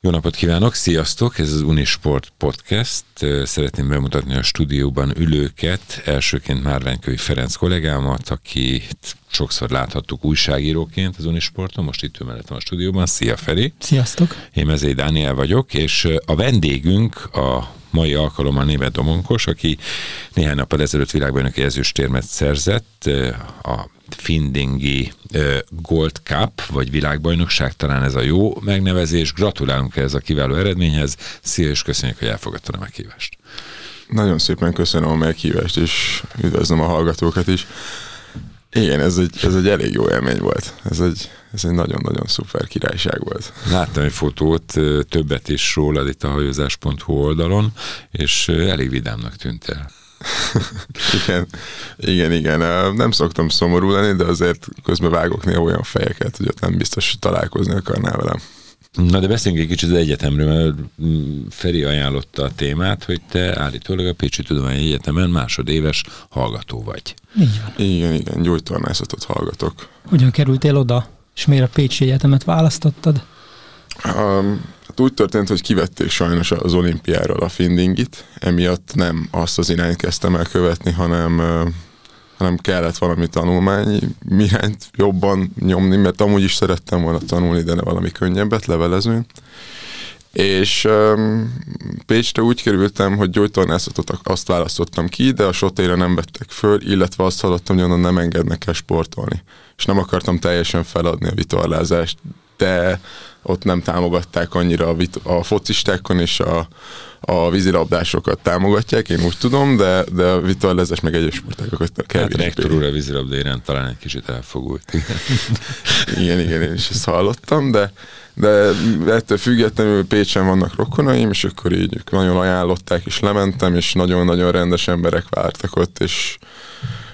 Jó napot kívánok, sziasztok! Ez az Unisport Podcast. Szeretném bemutatni a stúdióban ülőket. Elsőként Márványkövi Ferenc kollégámat, aki sokszor láthattuk újságíróként az Unisporton, most itt ő mellettem a stúdióban. Szia Feri! Sziasztok! Én Mezei Dániel vagyok, és a vendégünk a mai alkalommal Német Domonkos, aki néhány nappal ezelőtt világbajnoki ezüstérmet szerzett a Findingi Gold Cup, vagy világbajnokság, talán ez a jó megnevezés. Gratulálunk ehhez a kiváló eredményhez. Szia, és köszönjük, hogy elfogadtad a meghívást. Nagyon szépen köszönöm a meghívást, és üdvözlöm a hallgatókat is. Igen, ez egy, ez egy elég jó élmény volt. Ez egy, ez egy nagyon-nagyon szuper királyság volt. Láttam egy fotót, többet is rólad itt a hajózás.hu oldalon, és elég vidámnak tűnt el. igen, igen, igen. Nem szoktam szomorú lenni, de azért közben vágok néha olyan fejeket, hogy ott nem biztos, hogy találkozni akarnál velem. Na de beszéljünk egy kicsit az egyetemről, mert Feri ajánlotta a témát, hogy te állítólag a Pécsi Tudományi Egyetemen másodéves hallgató vagy. Így van. Igen, igen, gyógytornászatot hallgatok. Hogyan kerültél oda, és miért a Pécsi Egyetemet választottad? Um, hát úgy történt, hogy kivették sajnos az olimpiáról a findingit, emiatt nem azt az irányt kezdtem el követni, hanem hanem kellett valami tanulmány irányt jobban nyomni, mert amúgy is szerettem volna tanulni, de valami könnyebbet, levelező. És um, Pécsre úgy kerültem, hogy gyógytornászatot azt választottam ki, de a sotére nem vettek föl, illetve azt hallottam, hogy onnan nem engednek el sportolni. És nem akartam teljesen feladni a vitorlázást, de ott nem támogatták annyira a, vit- a focistákon és a, a vízilabdásokat támogatják, én úgy tudom, de, de a vitorlázás meg egyes sportágokat kell Hát rektor úr a vízilabda iránt talán egy kicsit elfogult. igen, igen, én is ezt hallottam, de, de ettől függetlenül Pécsen vannak rokonaim, és akkor így nagyon ajánlották, és lementem, és nagyon-nagyon rendes emberek vártak ott, és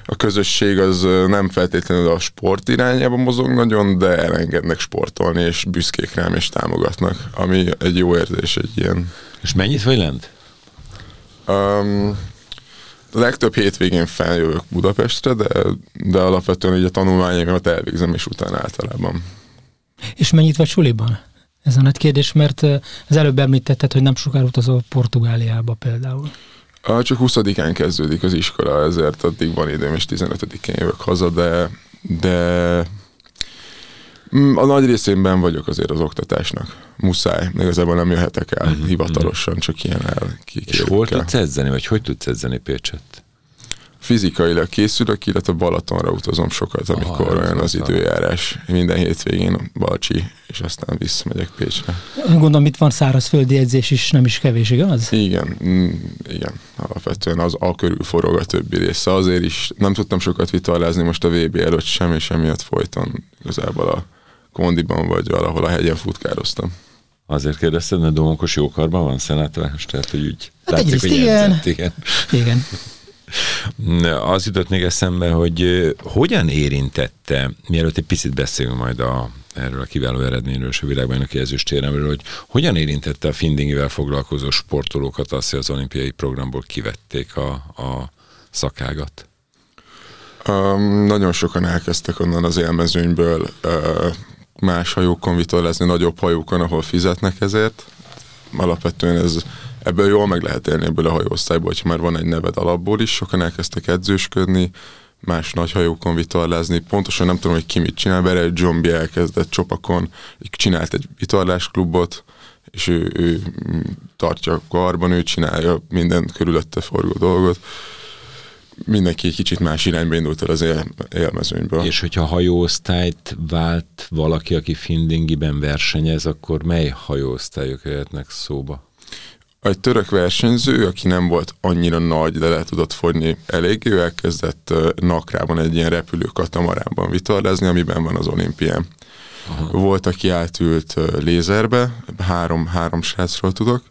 a közösség az nem feltétlenül a sport irányába mozog nagyon, de elengednek sportolni, és büszkék rám, és támogatnak, ami egy jó érzés, egy ilyen. És mennyit vagy lent? Um, a legtöbb hétvégén feljövök Budapestre, de, de alapvetően így a tanulmányaimat elvégzem, és utána általában. És mennyit vagy suliban? Ez a nagy kérdés, mert az előbb említetted, hogy nem sokára utazol Portugáliába például. Csak 20-án kezdődik az iskola, ezért addig van időm, és 15-én jövök haza, de, de mm, a nagy részénben vagyok azért az oktatásnak. Muszáj. Igazából nem jöhetek el uh-huh, hivatalosan, csak ilyen el. És hol tudsz edzeni, vagy hogy tudsz edzeni Pécset? Fizikailag készülök, illetve Balatonra utazom sokat, amikor Aha, olyan az időjárás. Minden hétvégén Balcsi, és aztán visszamegyek Pécsre. Gondolom, itt van szárazföldi edzés is, nem is kevés, igaz? Igen, mm, igen. Alapvetően az a körül forog a többi része. Azért is nem tudtam sokat vitallázni most a VB előtt sem, és emiatt folyton igazából a kondiban vagy valahol a hegyen futkároztam. Azért kérdezted, mert Domokos jókarban van szenátorás, tehát hogy úgy hát látszik, hogy igen. Edzett, igen. igen. Az jutott még eszembe, hogy hogyan érintette, mielőtt egy picit beszélünk majd a, erről a kiváló eredményről és a világbajnoki ezüstéremről, hogy hogyan érintette a findingivel foglalkozó sportolókat azt, hogy az olimpiai programból kivették a, a szakágat? Um, nagyon sokan elkezdtek onnan az élmezőnyből uh, más hajókon vitorlázni, nagyobb hajókon, ahol fizetnek ezért. Alapvetően ez ebből jól meg lehet élni ebből a hajóosztályból, hogyha már van egy neved alapból is, sokan elkezdtek edzősködni, más nagy hajókon vitorlázni. Pontosan nem tudom, hogy ki mit csinál, mert egy B. elkezdett csopakon, csinált egy vitorlásklubot, és ő, ő tartja a karban, ő csinálja minden körülötte forgó dolgot. Mindenki egy kicsit más irányba indult el az él, élmezőnyből. És hogyha hajóosztályt vált valaki, aki Findingiben versenyez, akkor mely hajóosztályok jöhetnek szóba? Egy török versenyző, aki nem volt annyira nagy, de le tudott fogyni elég, ő elkezdett Nakrában egy ilyen repülő katamaránban vitorlázni, amiben van az olimpián. Aha. Volt, aki átült lézerbe, három, három srácról tudok,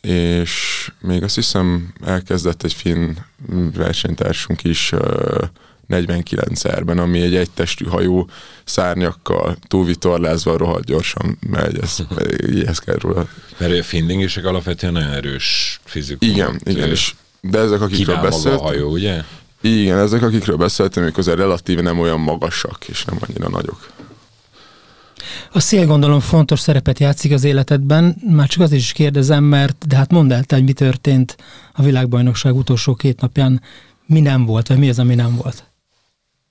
és még azt hiszem elkezdett egy finn versenytársunk is 49-erben, ami egy egytestű hajó szárnyakkal túlvitorlázva rohadt gyorsan megy, ez, ez kell róla. Mert a findingisek alapvetően nagyon erős fizikus. Igen, igen, és de ezek, akikről beszéltem. a hajó, ugye? Igen, ezek, akikről beszéltem, ők azért relatíve nem olyan magasak, és nem annyira nagyok. A szél gondolom fontos szerepet játszik az életedben, már csak az is kérdezem, mert de hát mondd el, te, hogy mi történt a világbajnokság utolsó két napján, mi nem volt, vagy mi az, ami nem volt?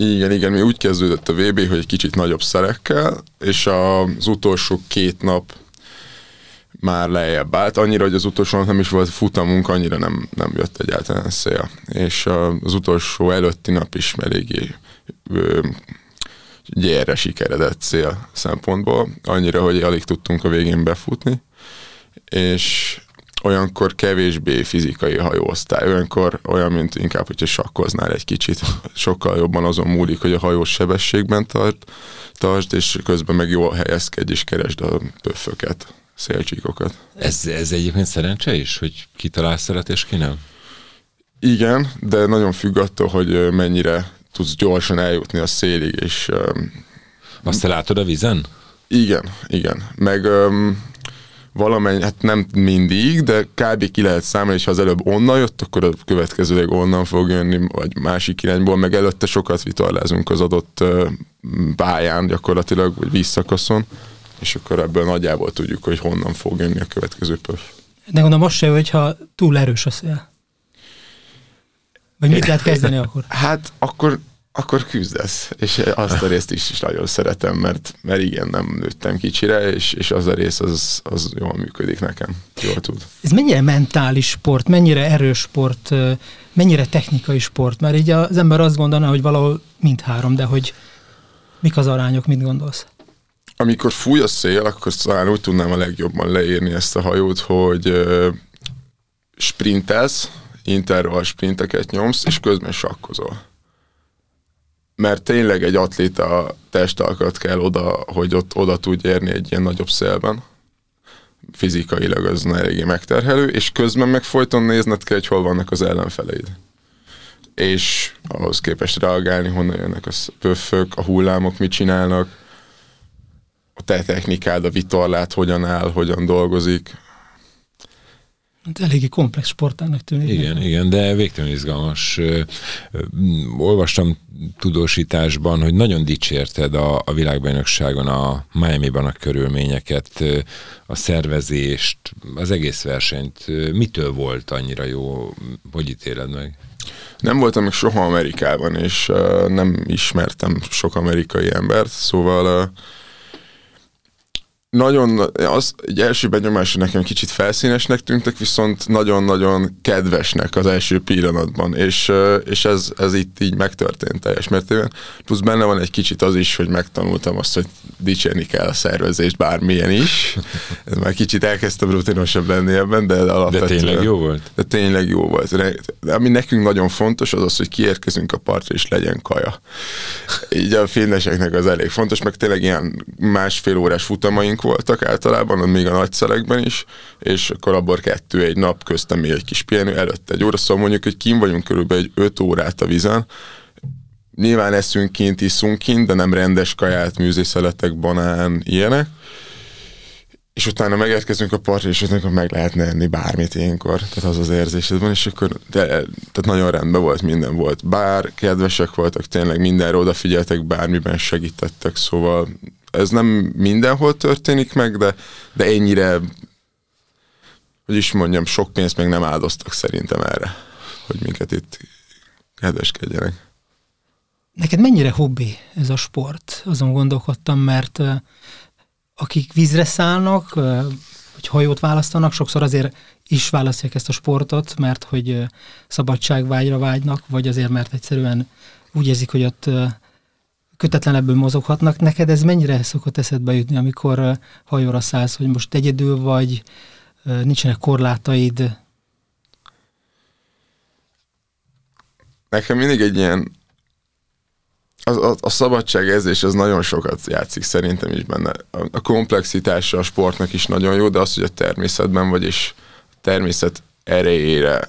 Igen, igen, mi úgy kezdődött a VB, hogy egy kicsit nagyobb szerekkel, és az utolsó két nap már lejjebb állt, annyira, hogy az utolsó nem is volt futamunk, annyira nem, nem jött egyáltalán szél. És az utolsó előtti nap is eléggé gyere sikeredett szél szempontból, annyira, hogy alig tudtunk a végén befutni, és olyankor kevésbé fizikai hajóosztály, olyankor olyan, mint inkább, hogyha sakkoznál egy kicsit, sokkal jobban azon múlik, hogy a hajós sebességben tart, tartsd, és közben meg jól helyezkedj, és keresd a pöfföket, szélcsíkokat. Ez, ez egyébként szerencse is, hogy ki talál szeret és ki nem? Igen, de nagyon függ attól, hogy mennyire tudsz gyorsan eljutni a szélig, és... Azt te látod a vízen? Igen, igen. Meg um, valamennyi, hát nem mindig, de kb. ki lehet számolni, és ha az előbb onnan jött, akkor a következőleg onnan fog jönni, vagy másik irányból, meg előtte sokat vitorlázunk az adott pályán gyakorlatilag, vagy visszakaszon, és akkor ebből nagyjából tudjuk, hogy honnan fog jönni a következő pöf. De gondolom most se, hogyha túl erős a szél. Vagy mit lehet kezdeni akkor? Hát akkor akkor küzdesz, és azt a részt is, is nagyon szeretem, mert, mert igen, nem nőttem kicsire, és, és az a rész az, az jól működik nekem, jól tud. Ez mennyire mentális sport, mennyire erős sport, mennyire technikai sport? Mert így az ember azt gondolna, hogy valahol mindhárom, de hogy mik az arányok, mit gondolsz? Amikor fúj a szél, akkor talán úgy tudnám a legjobban leírni ezt a hajót, hogy sprintelsz, intervall sprinteket nyomsz, és közben sakkozol mert tényleg egy atléta testalkat kell oda, hogy ott oda tudj érni egy ilyen nagyobb szélben. Fizikailag az eléggé megterhelő, és közben meg folyton nézned kell, hogy hol vannak az ellenfeleid. És ahhoz képest reagálni, honnan jönnek a pöffök, a hullámok mit csinálnak, a te technikád, a vitorlát hogyan áll, hogyan dolgozik, Hát eléggé komplex sportának tűnik. Igen, nekem. igen, de végtelenül izgalmas. Olvastam tudósításban, hogy nagyon dicsérted a, a világbajnokságon a Miami-ban a körülményeket, a szervezést, az egész versenyt. Mitől volt annyira jó? Hogy ítéled meg? Nem voltam még soha Amerikában, és nem ismertem sok amerikai embert, szóval nagyon, az egy első benyomásra nekem kicsit felszínesnek tűntek, viszont nagyon-nagyon kedvesnek az első pillanatban, és, és ez, ez itt így megtörtént teljes mértékben. Plusz benne van egy kicsit az is, hogy megtanultam azt, hogy dicsérni kell a szervezést bármilyen is. Ez már kicsit elkezdtem rutinosabb lenni ebben, de alapvetően... De tényleg jó volt? De tényleg jó volt. De ami nekünk nagyon fontos, az az, hogy kiérkezünk a partra, és legyen kaja. Így a finneseknek az elég fontos, meg tényleg ilyen másfél órás futamaink óránk voltak általában, még a nagyszerekben is, és akkor abból kettő egy nap köztem még egy kis pihenő, előtte egy óra, szóval mondjuk, hogy kim vagyunk körülbelül egy öt órát a vizen, Nyilván eszünk kint, iszunk kint, de nem rendes kaját, műzészeletek, banán, ilyenek. És utána megérkezünk a partra, és akkor meg lehetne enni bármit ilyenkor. Tehát az az érzésed van, és akkor de, tehát nagyon rendben volt, minden volt. Bár kedvesek voltak, tényleg mindenre odafigyeltek, bármiben segítettek, szóval ez nem mindenhol történik meg, de, de ennyire, hogy is mondjam, sok pénzt még nem áldoztak szerintem erre, hogy minket itt kedveskedjenek. Neked mennyire hobbi ez a sport? Azon gondolkodtam, mert akik vízre szállnak, hogy hajót választanak, sokszor azért is választják ezt a sportot, mert hogy szabadságvágyra vágynak, vagy azért, mert egyszerűen úgy érzik, hogy ott kötetlenebből mozoghatnak. Neked ez mennyire szokott eszedbe jutni, amikor hajóra szállsz, hogy most egyedül vagy, nincsenek korlátaid? Nekem mindig egy ilyen a, a, a szabadságérzés az nagyon sokat játszik szerintem is benne. A, a komplexitása a sportnak is nagyon jó, de az, hogy a természetben vagy, és a természet erejére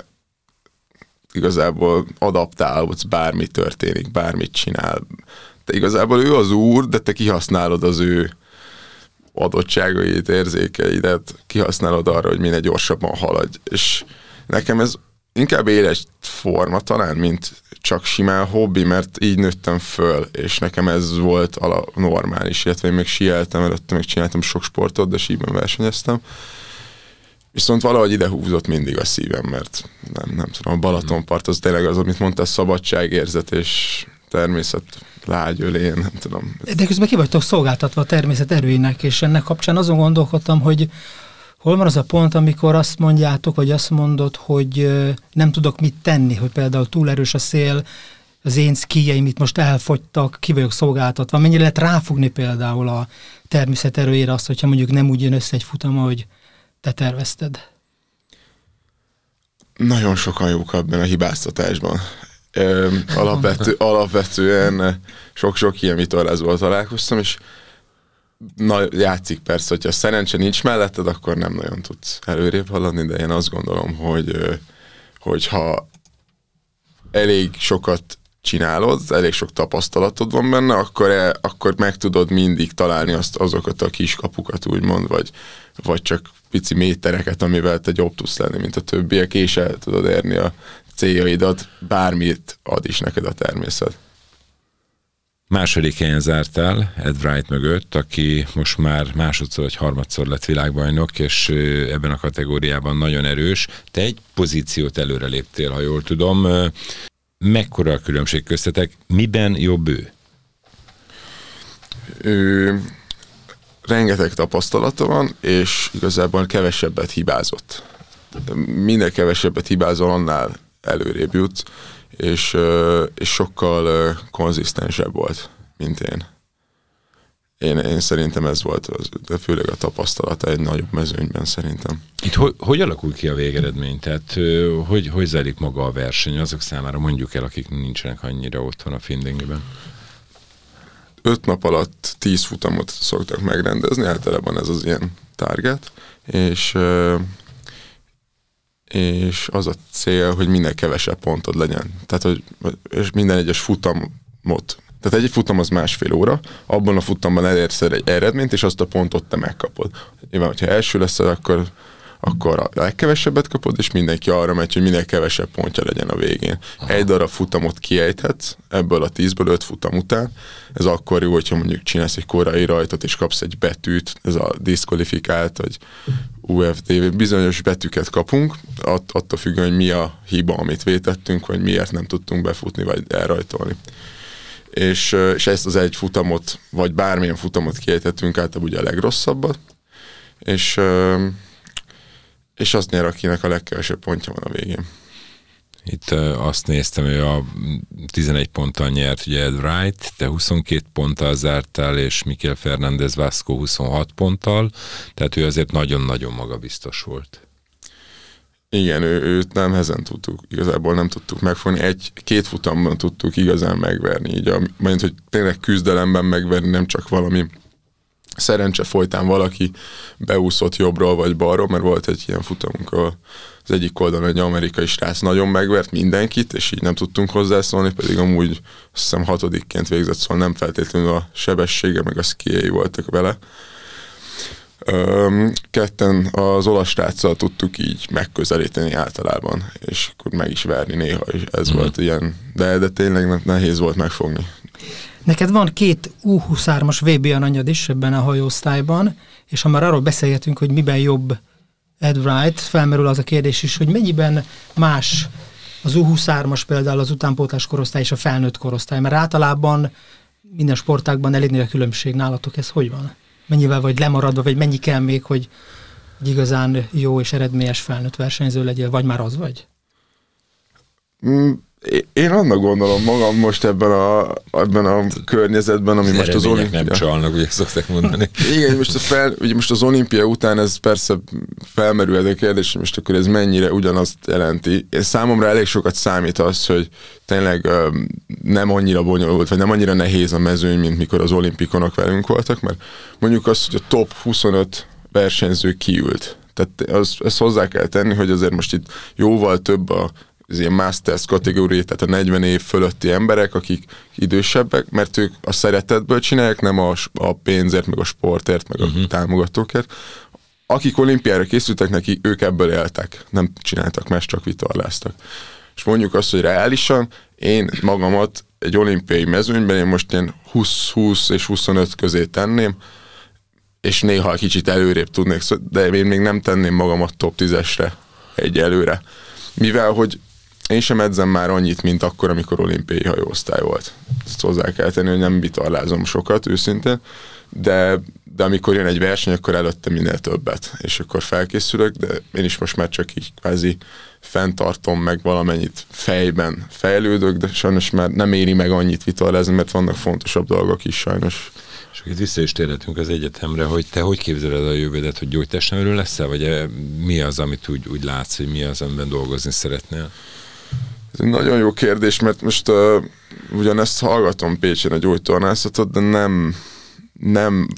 igazából adaptálódsz, bármi történik, bármit csinál, te igazából ő az úr, de te kihasználod az ő adottságait, érzékeidet, kihasználod arra, hogy minél gyorsabban haladj. És nekem ez inkább éles forma talán, mint csak simán hobbi, mert így nőttem föl, és nekem ez volt a normális, illetve én még sieltem, előtte még csináltam sok sportot, de síben versenyeztem. Viszont valahogy ide húzott mindig a szívem, mert nem, nem tudom, a Balatonpart az tényleg az, amit mondta, szabadságérzet és természet lágy ölén, nem tudom. De közben ki vagytok szolgáltatva a természet erőinek, és ennek kapcsán azon gondolkodtam, hogy hol van az a pont, amikor azt mondjátok, vagy azt mondod, hogy nem tudok mit tenni, hogy például túl erős a szél, az én szkíjeim itt most elfogytak, ki vagyok szolgáltatva. Mennyire lehet ráfogni például a természet erőjére azt, hogyha mondjuk nem úgy jön össze egy futam, ahogy te tervezted? Nagyon sokan jók abban a hibáztatásban. Alapvető, alapvetően sok-sok ilyen vitorlázóval találkoztam, és na, játszik persze, hogyha szerencse nincs melletted, akkor nem nagyon tudsz előrébb haladni, de én azt gondolom, hogy hogyha elég sokat csinálod, elég sok tapasztalatod van benne, akkor, e, akkor meg tudod mindig találni azt, azokat a kis kapukat, úgymond, vagy, vagy csak pici métereket, amivel te jobb tudsz lenni, mint a többiek, és el tudod érni a céljaidat, bármit ad is neked a természet. Második helyen zártál Ed Wright mögött, aki most már másodszor vagy harmadszor lett világbajnok, és ebben a kategóriában nagyon erős. Te egy pozíciót előre léptél, ha jól tudom. Mekkora a különbség köztetek? Miben jobb ő? Ő rengeteg tapasztalata van, és igazából kevesebbet hibázott. Minél kevesebbet hibázol, annál előrébb jutsz és, és sokkal konzisztensebb volt, mint én. Én, én szerintem ez volt, az, de főleg a tapasztalata egy nagyobb mezőnyben szerintem. Itt hogy, hogy alakul ki a végeredmény? Tehát hogy, hogy zajlik maga a verseny azok számára, mondjuk el, akik nincsenek annyira otthon a Findingiben? Öt nap alatt tíz futamot szoktak megrendezni, általában ez az ilyen target, és és az a cél, hogy minél kevesebb pontod legyen. Tehát, hogy és minden egyes futamot tehát egy futam az másfél óra, abban a futamban elérsz egy eredményt, és azt a pontot te megkapod. Nyilván, hogyha első leszel, akkor, akkor a legkevesebbet kapod, és mindenki arra megy, hogy minél kevesebb pontja legyen a végén. Aha. Egy darab futamot kiejthetsz, ebből a tízből öt futam után. Ez akkor jó, hogyha mondjuk csinálsz egy korai rajtot, és kapsz egy betűt, ez a diszkvalifikált, vagy UFD, bizonyos betűket kapunk, att, attól függően, hogy mi a hiba, amit vétettünk, vagy miért nem tudtunk befutni, vagy elrajtolni. És, és ezt az egy futamot, vagy bármilyen futamot kiejtettünk, általában ugye a legrosszabbat, és, és azt nyer, akinek a legkevesebb pontja van a végén. Itt azt néztem, hogy a 11 ponttal nyert ugye Ed Wright, te 22 ponttal zártál, és Mikel Fernández Vasco 26 ponttal, tehát ő azért nagyon-nagyon magabiztos volt. Igen, ő, őt nem hezen tudtuk, igazából nem tudtuk megfogni. Egy-két futamban tudtuk igazán megverni, így a, mert hogy tényleg küzdelemben megverni, nem csak valami szerencse folytán valaki beúszott jobbról vagy balról, mert volt egy ilyen futamunk, ahol az egyik oldalon egy amerikai srác nagyon megvert mindenkit, és így nem tudtunk hozzászólni, pedig amúgy azt hiszem hatodikként végzett, szóval nem feltétlenül a sebessége, meg a szkiei voltak vele. ketten az olasz sráccal tudtuk így megközelíteni általában, és akkor meg is verni néha, és ez mm. volt ilyen, de, de tényleg nehéz volt megfogni. Neked van két U23-as VB anyad is ebben a hajóosztályban, és ha már arról beszélgetünk, hogy miben jobb Ed Wright, felmerül az a kérdés is, hogy mennyiben más az U23-as például az utánpótlás korosztály és a felnőtt korosztály, mert általában minden sportákban elég a különbség nálatok, ez hogy van? Mennyivel vagy lemaradva, vagy mennyi kell még, hogy egy igazán jó és eredményes felnőtt versenyző legyél, vagy már az vagy? Én annak gondolom magam most ebben a, ebben a környezetben, ami az most az olimpia... nem csalnak, ugye szokták mondani. Igen, most, a fel, ugye most az olimpia után ez persze felmerül ez a kérdés, hogy most akkor ez mennyire ugyanazt jelenti. Én számomra elég sokat számít az, hogy tényleg nem annyira bonyolult, vagy nem annyira nehéz a mezőny, mint mikor az olimpikonok velünk voltak, mert mondjuk az, hogy a top 25 versenyző kiült. Tehát az, ezt hozzá kell tenni, hogy azért most itt jóval több a az ilyen masters kategóriát, tehát a 40 év fölötti emberek, akik idősebbek, mert ők a szeretetből csinálják, nem a, a pénzért, meg a sportért, meg uh-huh. a mhm. támogatókért. akik olimpiára készültek neki, ők ebből éltek, nem csináltak más, csak vitorláztak. És mondjuk azt, hogy reálisan, én magamat egy olimpiai mezőnyben én most ilyen 20-20 és 25 közé tenném, és néha kicsit előrébb tudnék, de én még nem tenném magamat top 10-esre egy előre. Mivel, hogy én sem edzem már annyit, mint akkor, amikor olimpiai hajóosztály volt. Ezt hozzá kell tenni, hogy nem vitorlázom sokat, őszintén, de, de amikor jön egy verseny, akkor előtte minél többet, és akkor felkészülök, de én is most már csak így kvázi fenntartom meg valamennyit fejben fejlődök, de sajnos már nem éri meg annyit vitorlázni, mert vannak fontosabb dolgok is sajnos. És itt vissza is térhetünk az egyetemre, hogy te hogy képzeled a jövődet, hogy gyógytestnevelő leszel, vagy eh, mi az, amit úgy, úgy látsz, hogy mi az, amiben dolgozni szeretnél? Nagyon jó kérdés, mert most uh, ugyanezt hallgatom Pécsen a gyógytornászatot, de nem, nem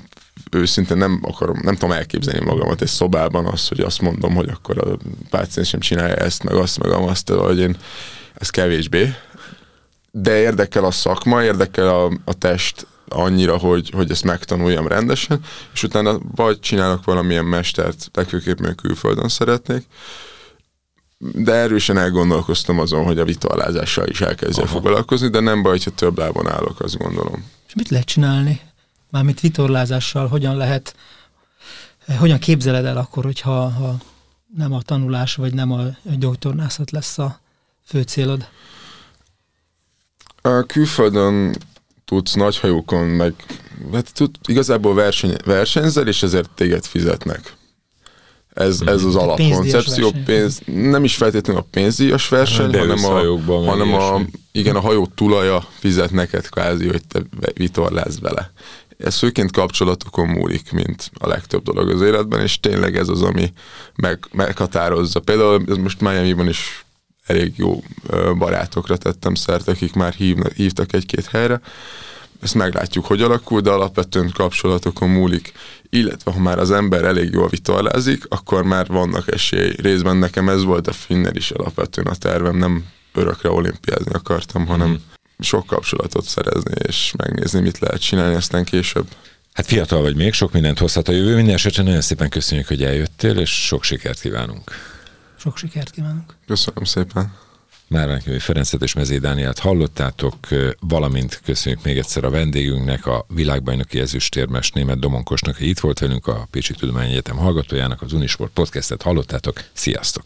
őszintén nem akarom, nem tudom elképzelni magamat egy szobában azt, hogy azt mondom, hogy akkor a páciens sem csinálja ezt, meg azt, meg azt, hogy én ez kevésbé. De érdekel a szakma, érdekel a, a test annyira, hogy, hogy ezt megtanuljam rendesen, és utána vagy csinálok valamilyen mestert, legfőképpen külföldön szeretnék, de erősen elgondolkoztam azon, hogy a vitorlázással is elkezdjek foglalkozni, de nem baj, ha több lábon állok, azt gondolom. És mit lehet csinálni? Mármint vitorlázással hogyan lehet, eh, hogyan képzeled el akkor, hogyha ha nem a tanulás, vagy nem a, a gyógytornászat lesz a fő célod? A külföldön tudsz nagy hajókon, meg hát tud, igazából verseny, versenyzel, és ezért téged fizetnek. Ez, ez az mhm. alapkoncepció. Pénz, nem is feltétlenül a pénzdíjas verseny, hanem, a, hanem a, igen, a hajó tulaja fizet neked kvázi, hogy te vitorlázz vele. Ez főként kapcsolatokon múlik, mint a legtöbb dolog az életben, és tényleg ez az, ami meg, meghatározza. Például ez most Miami-ban is elég jó barátokra tettem szert, akik már hívnak, hívtak egy-két helyre, ezt meglátjuk, hogy alakul, de alapvetően kapcsolatokon múlik, illetve ha már az ember elég jól vitorlázik, akkor már vannak esély. Részben nekem ez volt a finner is alapvetően a tervem, nem örökre olimpiázni akartam, hanem mm. sok kapcsolatot szerezni, és megnézni, mit lehet csinálni aztán később. Hát fiatal vagy még, sok mindent hozhat a jövő. Minden esetre nagyon szépen köszönjük, hogy eljöttél, és sok sikert kívánunk. Sok sikert kívánunk. Köszönöm szépen. Márványi Ferencet és Mezé Dániát hallottátok, valamint köszönjük még egyszer a vendégünknek, a világbajnoki ezüstérmes német Domonkosnak, hogy itt volt velünk, a Pécsi Tudományi Egyetem hallgatójának, az Unisport podcastet hallottátok. Sziasztok!